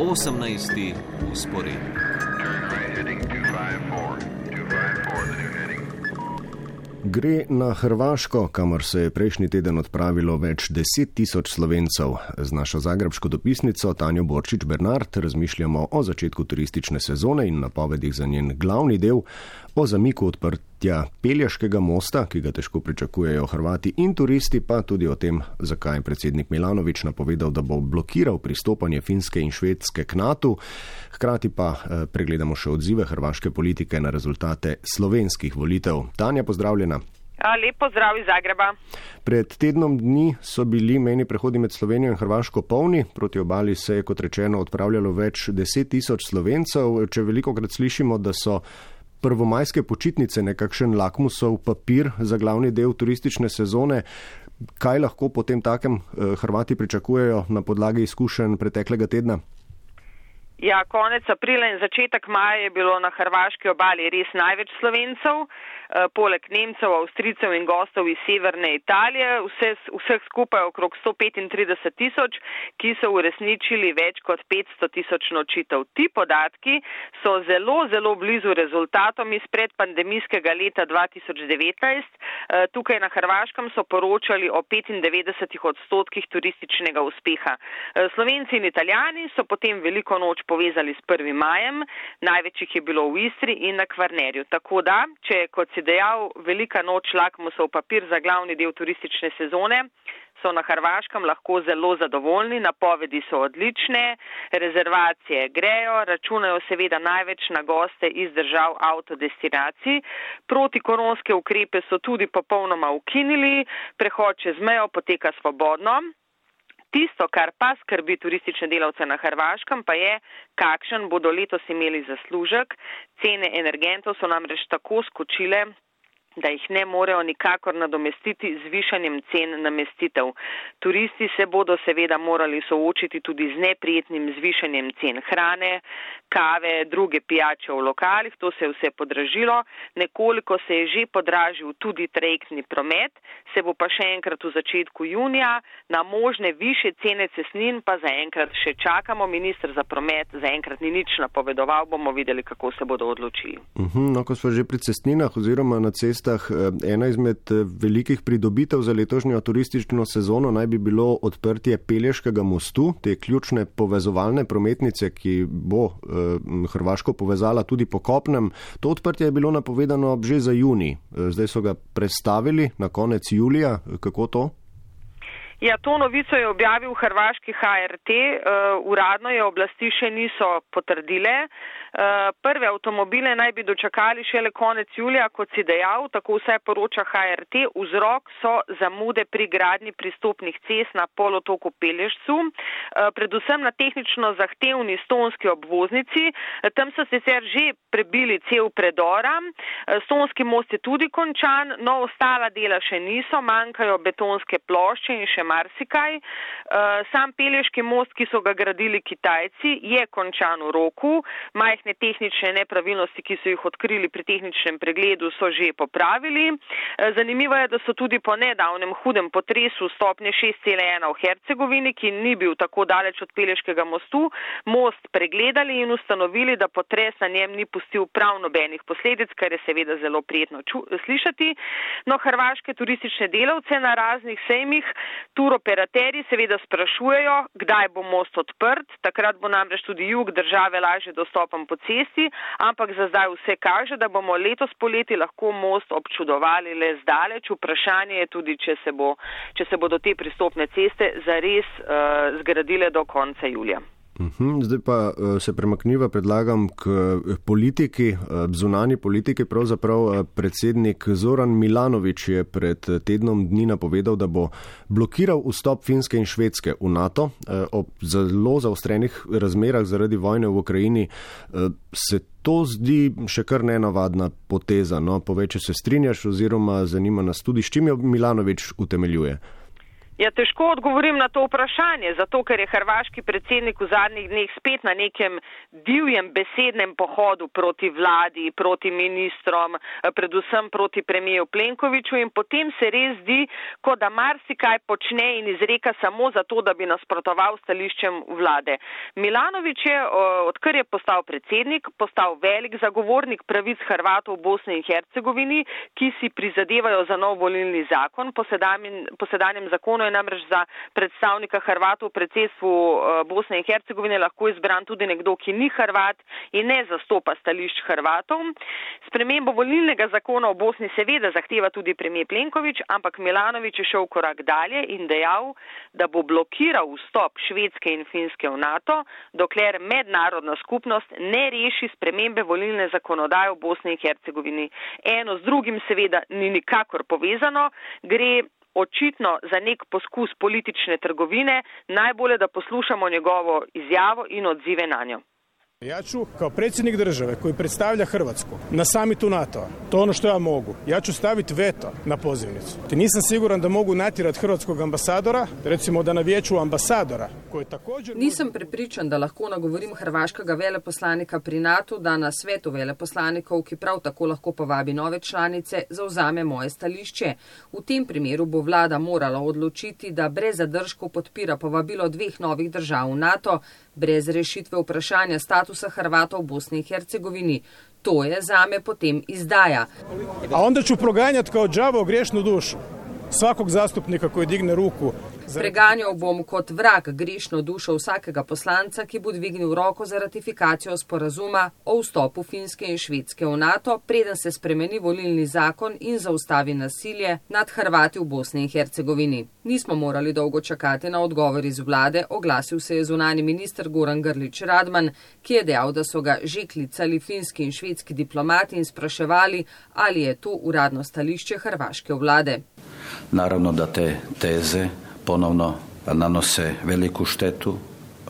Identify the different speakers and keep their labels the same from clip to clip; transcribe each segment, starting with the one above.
Speaker 1: 18. usporedni.
Speaker 2: Gre na Hrvaško, kamor se je prejšnji teden odpravilo več deset tisoč slovencev. Z našo zagrebsko dopisnico Tanjo Borčič Bernard razmišljamo o začetku turistične sezone in napovedih za njen glavni del, o zamiku odprtja Peljaškega mosta, ki ga težko pričakujejo Hrvati in turisti, pa tudi o tem, zakaj je predsednik Milanovič napovedal, da bo blokiral pristopanje Finske in Švedske k NATO. Hkrati pa eh, pregledamo še odzive hrvaške politike na rezultate slovenskih volitev. Tanja, pozdravljena.
Speaker 3: Lepo zdrav iz Zagreba.
Speaker 2: Pred tednom dni so bili meni prehodi med Slovenijo in Hrvaško polni, proti obali se je, kot rečeno, odpravljalo več deset tisoč slovencev. Če veliko krat slišimo, da so prvomajske počitnice nekakšen lakmusov papir za glavni del turistične sezone, kaj lahko po tem takem eh, Hrvati pričakujejo na podlagi izkušenj preteklega tedna?
Speaker 3: Ja, konec aprila in začetek maja je bilo na hrvaški obali res največ slovencev. Eh, poleg Nemcev, Avstricev in gostov iz severne Italije, vse, vseh skupaj okrog 135 tisoč, ki so uresničili več kot 500 tisoč nočitev. Ti podatki so zelo, zelo blizu rezultatom iz predpandemijskega leta 2019. Eh, tukaj na Hrvaškem so poročali o 95 odstotkih turističnega uspeha. Eh, Slovenci in Italijani so potem veliko noč povezali s 1. majem, največjih je bilo v Istri in na Kvarnerju. Tako da, če kot si dejal, velika noč lakmusov papir za glavni del turistične sezone, so na Hrvaškem lahko zelo zadovoljni, napovedi so odlične, rezervacije grejo, računajo seveda največ na goste iz držav avtodestinacij. Protikoronske ukrepe so tudi popolnoma ukinili, prehod čez mejo poteka svobodno. Tisto, kar pa skrbi turistične delavce na Hrvaškem, pa je, kakšen bodo letos imeli zaslužek. Cene energentov so namreč tako skočile, da jih ne morejo nikakor nadomestiti z višanjem cen namestitev. Turisti se bodo seveda morali soočiti tudi z neprijetnim zvišanjem cen hrane, kave, druge pijače v lokalih, to se je vse podražilo, nekoliko se je že podražil tudi trajektni promet, se bo pa še enkrat v začetku junija na možne više cene cesnin pa zaenkrat še čakamo. Ministr za promet zaenkrat ni nič napovedoval, bomo videli, kako se bodo odločili.
Speaker 2: Uh mhm, -huh, no, ko smo že pri cestninah oziroma na cestah, cestah. Eh, ena izmed eh, velikih pridobitev za letošnjo turistično sezono naj bi bilo odprtje Pelješkega mostu, te ključne povezovalne prometnice, ki bo eh, Hrvaško povezala tudi po kopnem. To odprtje je bilo napovedano že za juni, zdaj so ga predstavili na konec julija. Kako to?
Speaker 3: Ja, to novico je objavil hrvaški HRT, uh, uradno je oblasti še niso potrdile. Uh, prve avtomobile naj bi dočakali šele konec julija, kot si dejal, tako vse poroča HRT. Vzrok so zamude pri gradni pristopnih cest na polotoku Pelješcu, uh, predvsem na tehnično zahtevni stonski obvoznici. Tam so sicer že prebili cel predora, stonski most je tudi končan, no ostala dela še niso, manjkajo betonske plošče in še marsikaj. Eh, sam Pelješki most, ki so ga gradili Kitajci, je končan v roku. Majhne tehnične nepravilnosti, ki so jih odkrili pri tehničnem pregledu, so že popravili. Eh, zanimivo je, da so tudi po nedavnem hudem potresu stopnje 6,1 v Hercegovini, ki ni bil tako daleč od Pelješkega mostu, most pregledali in ustanovili, da potres na njem ni pustil prav nobenih posledic, kar je seveda zelo prijetno slišati. No, hrvaške turistične delavce na raznih sejmih Turoperaterji seveda sprašujejo, kdaj bo most odprt, takrat bo namreč tudi jug države lažje dostopen po cesti, ampak za zdaj vse kaže, da bomo letos poleti lahko most občudovali le zdaleč. Vprašanje je tudi, če se, bo, če se bodo te pristopne ceste zares uh, zgradile do konca julija.
Speaker 2: Mhm, zdaj pa eh, se premakniva, predlagam, k eh, politiki, eh, zunani politiki. Pravzaprav predsednik Zoran Milanovič je pred tednom dni napovedal, da bo blokiral vstop Finske in Švedske v NATO. Ob zelo zaostrenih razmerah zaradi vojne v Ukrajini se to zdi še kar nenavadna poteza. No, povej, če se strinjaš oziroma zanima nas tudi, s čim jo Milanovič utemeljuje.
Speaker 3: Ja, težko odgovorim na to vprašanje, zato ker je hrvaški predsednik v zadnjih dneh spet na nekem divjem besednem pohodu proti vladi, proti ministrom, predvsem proti premijeju Plenkoviču in potem se res zdi, kot da marsikaj počne in izreka samo zato, da bi nasprotoval stališčem vlade. Milanovič je, odkar je postal predsednik, postal velik zagovornik pravic Hrvatov v Bosni in Hercegovini, ki si prizadevajo za nov volilni zakon. Po sedanjem zakonu je namreč za predstavnika Hrvatov v predsedstvu eh, Bosne in Hercegovine lahko izbran tudi nekdo, ki ni Hrvat in ne zastopa stališč Hrvatov. Spremembo volilnega zakona v Bosni seveda zahteva tudi premijer Plenković, ampak Milanovič je šel korak dalje in dejal, da bo blokiral vstop Švedske in Finske v NATO, dokler mednarodna skupnost ne reši spremembe volilne zakonodaje v Bosni in Hercegovini. Eno z drugim seveda ni nikakor povezano, gre očitno za nek poskus politične trgovine, najbolje da poslušamo njegovo izjavo in odzive na njo.
Speaker 4: Ja ću kao predsjednik države koji predstavlja Hrvatsku na samitu NATO-a, to ono što ja mogu, ja ću staviti veto na pozivnicu. Ti nisam siguran da mogu natjerati hrvatskog ambasadora, recimo da na vijeću ambasadora, koji također...
Speaker 5: Nisam prepričan da lahko nagovorim hrvaškega veleposlanika pri NATO, da na svetu veleposlanikov, ki prav tako lahko povabi nove članice, zauzame moje stališče. V tem primeru bo vlada morala odločiti, da brez zadržkov podpira povabilo dveh novih držav v NATO, brez rešitve vprašanja statusa Hrvata v Bosni in Hercegovini. To je zame potem izdaja.
Speaker 4: A onda ću proganjati kao džavo grešnu dušu svakog zastupnika koji digne ruku
Speaker 5: Preganjal bom kot vrag grešno dušo vsakega poslanca, ki bo dvignil roko za ratifikacijo sporazuma o vstopu Finske in Švedske v NATO, preden se spremeni volilni zakon in zaustavi nasilje nad Hrvati v Bosni in Hercegovini. Nismo morali dolgo čakati na odgovor iz vlade, oglasil se je zunani minister Goran Grlič Radman, ki je dejal, da so ga že klicali finski in švedski diplomati in spraševali, ali je to uradno stališče hrvaške vlade.
Speaker 6: Naravno, da te teze ponovno nanose veliku štetu,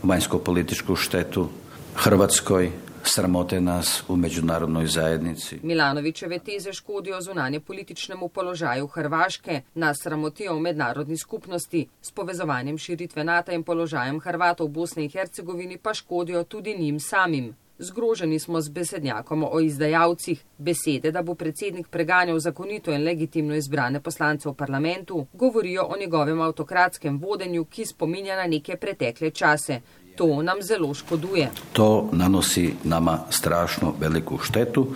Speaker 6: vanjsko-političku štetu Hrvatskoj, sramote nas u međunarodnoj zajednici.
Speaker 5: Milanovićeve teze škodijo zunanje političnemu položaju Hrvaške, nas sramotijo v mednarodni skupnosti, s povezovanjem širitve NATO in položajem Hrvatov v Bosni in Hercegovini pa škodijo tudi njim samim. Zgroženi smo z besednjakom o izdajalcih. Besede, da bo predsednik preganjal zakonito in legitimno izbrane poslance v parlamentu, govorijo o njegovem avtokratskem vodenju, ki spominja na neke pretekle čase. To nam zelo škoduje.
Speaker 6: To nanosi nama strašno veliku štetu.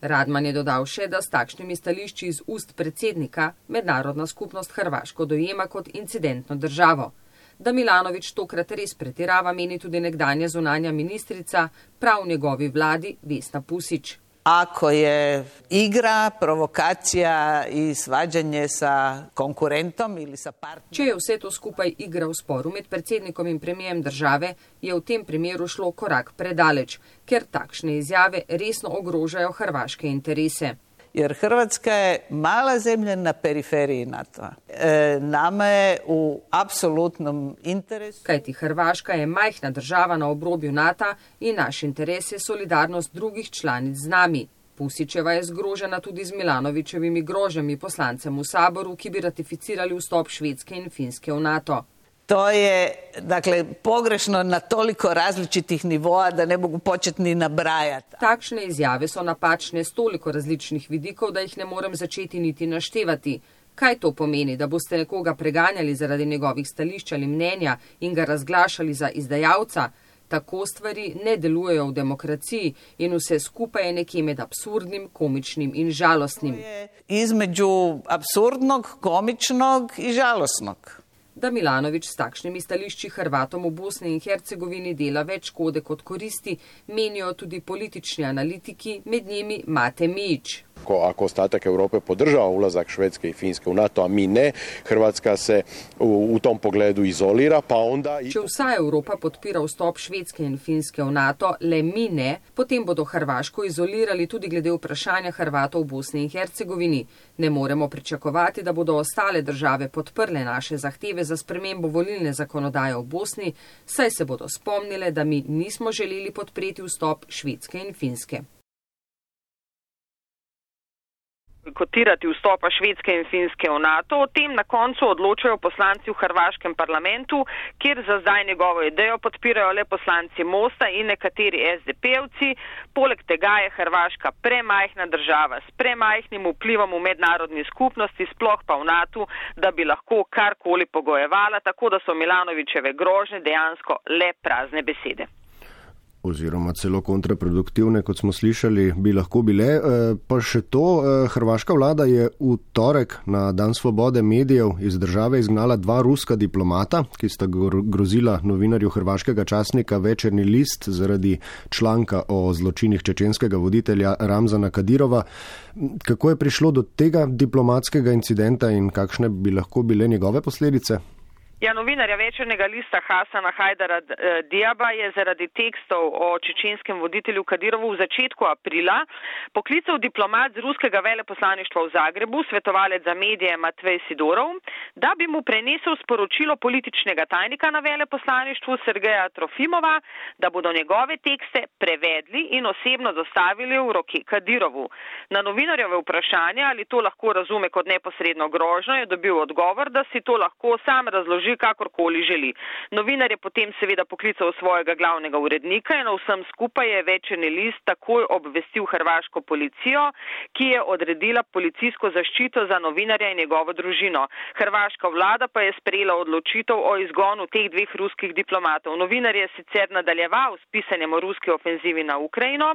Speaker 5: Radman je dodal še, da s takšnimi stališči iz ust predsednika mednarodna skupnost Hrvaško dojema kot incidentno državo. Da Milanovič tokrat res pretirava, meni tudi nekdanja zunanja ministrica prav v njegovi vladi Vesna Pusič.
Speaker 7: Ako je igra, provokacija i svađanje sa konkurentom ili sa partnerom.
Speaker 5: Če je vse to skupaj igra v sporu med predsednikom in premijem države, je v tem primeru šlo korak predaleč, ker takšne izjave resno ogrožajo hrvaške interese
Speaker 7: jer Hrvatska je mala zemlja na periferiji NATO-a. E, nama je u apsolutnom interesu...
Speaker 5: Kajti Hrvaška je majhna država na obrobju NATO in naš interes je solidarnost drugih članic z nami. Pusičeva je zgrožena tudi z Milanovičevimi grožami poslancem v saboru, ki bi ratificirali vstop Švedske in Finske v NATO.
Speaker 7: To je, dakle, pogrešno na toliko različitih nivoa, da ne mogu početi ni nabrajati.
Speaker 5: Takšne izjave so napačne z toliko različnih vidikov, da jih ne morem začeti niti naštevati. Kaj to pomeni, da boste nekoga preganjali zaradi njegovih stališč ali mnenja in ga razglašali za izdajalca? Tako stvari ne delujejo v demokraciji in vse skupaj je nekje med absurdnim, komičnim in žalostnim.
Speaker 7: Između absurdnog, komičnog in žalostnog
Speaker 5: da Milanovič s takšnimi stališči Hrvatom v Bosni in Hercegovini dela več škode kot koristi, menijo tudi politični analitiki, med njimi Mate Mič.
Speaker 8: Ako, ako ostatak Europe podržava ulazak Švedske i Finske u NATO, a mi ne, Hrvatska se u, u tom pogledu izolira, pa onda...
Speaker 5: Če vsa Evropa podpira vstop Švedske in Finske v NATO, le mi ne, potem bodo Hrvaško izolirali tudi glede vprašanja Hrvatov v Bosni in Hercegovini. Ne moremo pričakovati, da bodo ostale države podprle naše zahteve za spremembo volilne zakonodaje v Bosni, saj se bodo spomnile, da mi nismo želeli podpreti vstop Švedske in Finske.
Speaker 3: Bojkotirati vstopa Švedske in Finske v NATO. O tem na koncu odločajo poslanci v hrvaškem parlamentu, kjer za zdaj njegovo idejo podpirajo le poslanci Mosta in nekateri SDP-evci. Poleg tega je Hrvaška premajhna država s premajhnim vplivom v mednarodni skupnosti, sploh pa v NATO, da bi lahko karkoli pogojevala, tako da so Milanovičeve grožnje dejansko le prazne besede
Speaker 2: oziroma celo kontraproduktivne, kot smo slišali, bi lahko bile. Eh, pa še to, eh, hrvaška vlada je v torek na Dan svobode medijev iz države izgnala dva ruska diplomata, ki sta grozila novinarju hrvaškega časnika Večerni list zaradi članka o zločinih čečenskega voditelja Ramzana Kadirova. Kako je prišlo do tega diplomatskega incidenta in kakšne bi lahko bile njegove posledice?
Speaker 3: Ja, novinarja večernega lista Hasana Hajdara eh, Diaba je zaradi tekstov o čečenskem voditelju Kadirovu v začetku aprila poklical diplomat z ruskega veleposlaništva v Zagrebu, svetovalec za medije Matvej Sidorov, da bi mu prenesel sporočilo političnega tajnika na veleposlaništvu Sergeja Trofimova, da bodo njegove tekste prevedli in osebno dostavili v roki Kadirovu. Na novinarjeve vprašanje, ali to lahko razume kot neposredno grožno, je dobil odgovor, da si to lahko sam razloži kakorkoli želi. Novinar je potem seveda poklical svojega glavnega urednika in o vsem skupaj je večerni list takoj obvestil hrvaško policijo, ki je odredila policijsko zaščito za novinarja in njegovo družino. Hrvaška vlada pa je sprejela odločitev o izgonu teh dveh ruskih diplomatov. Novinar je sicer nadaljeval s pisanjem o ruski ofenzivi na Ukrajino.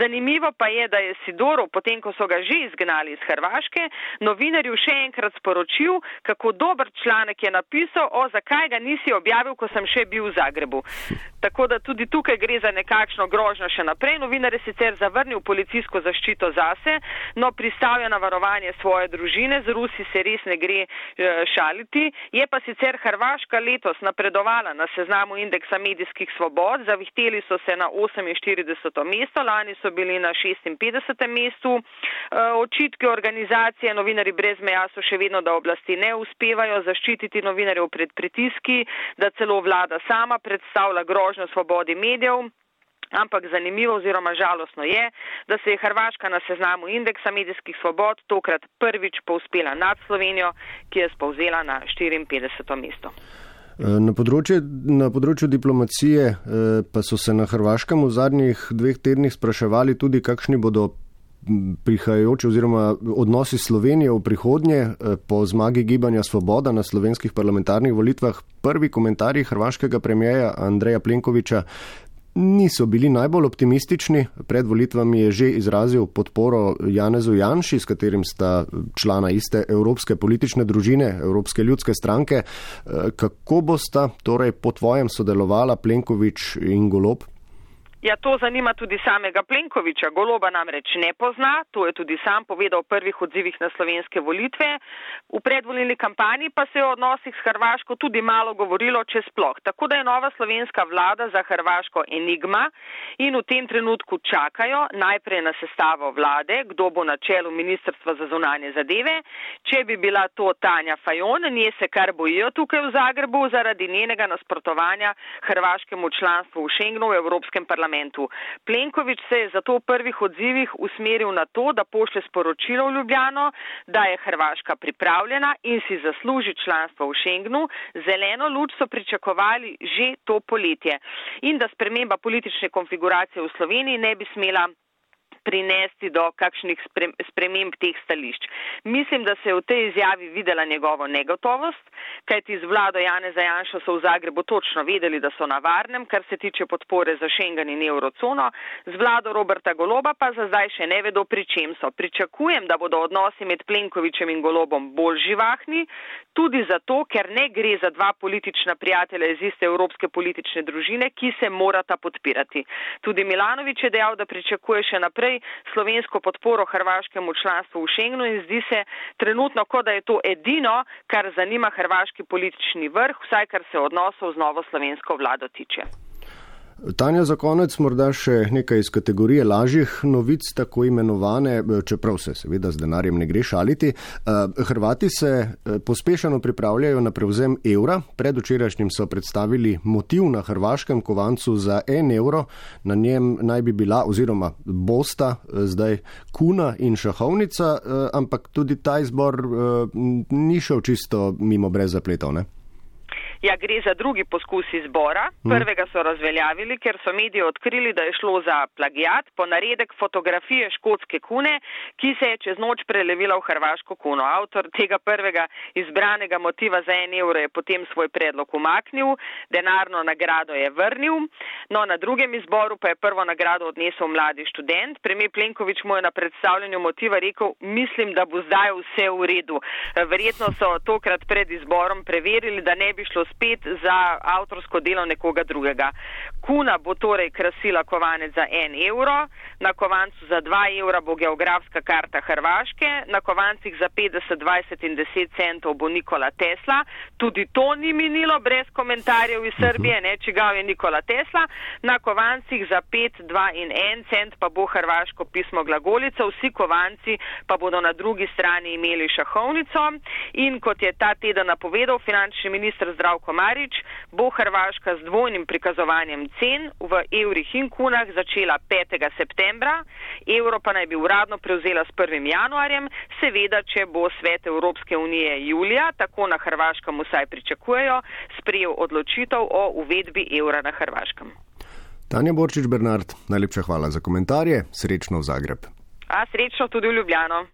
Speaker 3: Zanimivo pa je, da je Sidorov, potem ko so ga že izgnali iz Hrvaške, novinarju še enkrat sporočil, kako dober članek je napisal, o zakaj ga nisi objavil, ko sem še bil v Zagrebu. Tako da tudi tukaj gre za nekakšno grožnjo še naprej. Novinar je sicer zavrnil policijsko zaščito zase, no pristavlja na varovanje svoje družine, z Rusi se res ne gre eh, šaliti. Je pa sicer Hrvaška letos napredovala na seznamu indeksa medijskih svobod, zavihteli so se na 48. mesto, lani so bili na 56. mestu. Eh, očitke organizacije Novinari brez meja so še vedno, da oblasti ne uspevajo zaščititi novinarjev pred pritiski, da celo vlada sama predstavlja grožnjo svobodi medijev. Ampak zanimivo oziroma žalostno je, da se je Hrvaška na seznamu indeksa medijskih svobod tokrat prvič povspela nad Slovenijo, ki je spovzela na 54. mesto.
Speaker 2: Na področju, na področju diplomacije eh, pa so se na Hrvaškem v zadnjih dveh tednih spraševali tudi, kakšni bodo prihajajoče oziroma odnosi Slovenije v prihodnje eh, po zmagi Gibanja Svoboda na slovenskih parlamentarnih volitvah. Prvi komentarji hrvaškega premijeja Andreja Plenkoviča niso bili najbolj optimistični. Pred volitvami je že izrazil podporo Janezu Janši, s katerim sta člana iste evropske politične družine, Evropske ljudske stranke. Eh, kako bosta torej po tvojem sodelovala Plenkovič in Golob?
Speaker 3: Ja, to zanima tudi samega Plenkoviča. Goloba namreč ne pozna, to je tudi sam povedal v prvih odzivih na slovenske volitve. V predvolilni kampanji pa se je o odnosih s Hrvaško tudi malo govorilo, če sploh. Tako da je nova slovenska vlada za Hrvaško enigma in v tem trenutku čakajo najprej na sestavo vlade, kdo bo na čelu Ministrstva za zunanje zadeve. Če bi bila to Tanja Fajon, nje se kar bojijo tukaj v Zagrebu zaradi njenega nasprotovanja hrvaškemu članstvu v Schengenu v Evropskem parlamentu parlamentu. Plenković se je zato v prvih odzivih usmeril na to, da pošle sporočilo v Ljubljano, da je Hrvaška pripravljena in si zasluži članstvo v Schengnu. Zeleno luč so pričakovali že to poletje in da sprememba politične konfiguracije v Sloveniji ne bi smela prinesti do kakšnih sprememb teh stališč. Mislim, da se je v tej izjavi videla njegovo negotovost, kajti z vlado Jane Zajanša so v Zagrebu točno vedeli, da so na varnem, kar se tiče podpore za Schengen in Eurocono, z vlado Roberta Goloba pa za zdaj še ne vedo, pri čem so. Pričakujem, da bodo odnosi med Plenkovičem in Golobom bolj živahni, tudi zato, ker ne gre za dva politična prijatelja iz iste evropske politične družine, ki se morata podpirati. Tudi Milanovič je dejal, da pričakuje še naprej naprej slovensko podporo hrvaškemu članstvu v Schengenu in zdi se trenutno, kot da je to edino, kar zanima hrvaški politični vrh, vsaj kar se odnosov z novo slovensko vlado tiče.
Speaker 2: Tanja, za konec morda še nekaj iz kategorije lažjih novic, tako imenovane, čeprav se seveda z denarjem ne gre šaliti. Eh, Hrvati se eh, pospešeno pripravljajo na prevzem evra. Pred včerajšnjim so predstavili motiv na hrvaškem kovancu za en evro. Na njem naj bi bila oziroma bosta eh, zdaj kuna in šahovnica, ampak tudi ta izbor ni šel čisto mimo brez zapletov. Ne?
Speaker 3: Ja, gre za drugi poskus izbora. Hm. Prvega so razveljavili, ker so mediji odkrili, da je šlo za plagijat po naredek fotografije škotske kune, ki se je čez noč prelevila v hrvaško kuno. Avtor tega prvega izbranega motiva za en evro je potem svoj predlog umaknil, denarno nagrado je vrnil. No, na drugem izboru pa je prvo nagrado odnesel mladi študent. Premijer Plenković mu je na predstavljanju motiva rekel, mislim, da bo zdaj vse v redu. Verjetno so tokrat pred izborom preverili, da ne bi šlo spet za avtorsko delo nekoga drugega. Kuna bo torej krasila kovanec za en evro, na kovancu za dva evra bo geografska karta Hrvaške, na kovancih za 50, 20 in 10 centov bo Nikola Tesla. Tudi to ni minilo brez komentarjev iz Srbije, ne čigav je Nikola Tesla. Na kovancih za 5, 2 in 1 cent pa bo hrvaško pismo glagolica, vsi kovanci pa bodo na drugi strani imeli šahovnico. In kot je ta teden napovedal finančni zdravstva, Zdravko Marič, bo Hrvaška z dvojnim prikazovanjem cen v evrih in kunah začela 5. septembra, evro pa naj bi uradno prevzela s 1. januarjem, seveda, če bo svet Evropske unije julija, tako na Hrvaškem vsaj pričakujejo, sprejel odločitev o uvedbi evra na Hrvaškem.
Speaker 2: Tanja Borčič Bernard, najlepša hvala za komentarje, srečno v Zagreb.
Speaker 3: A srečno tudi v Ljubljano.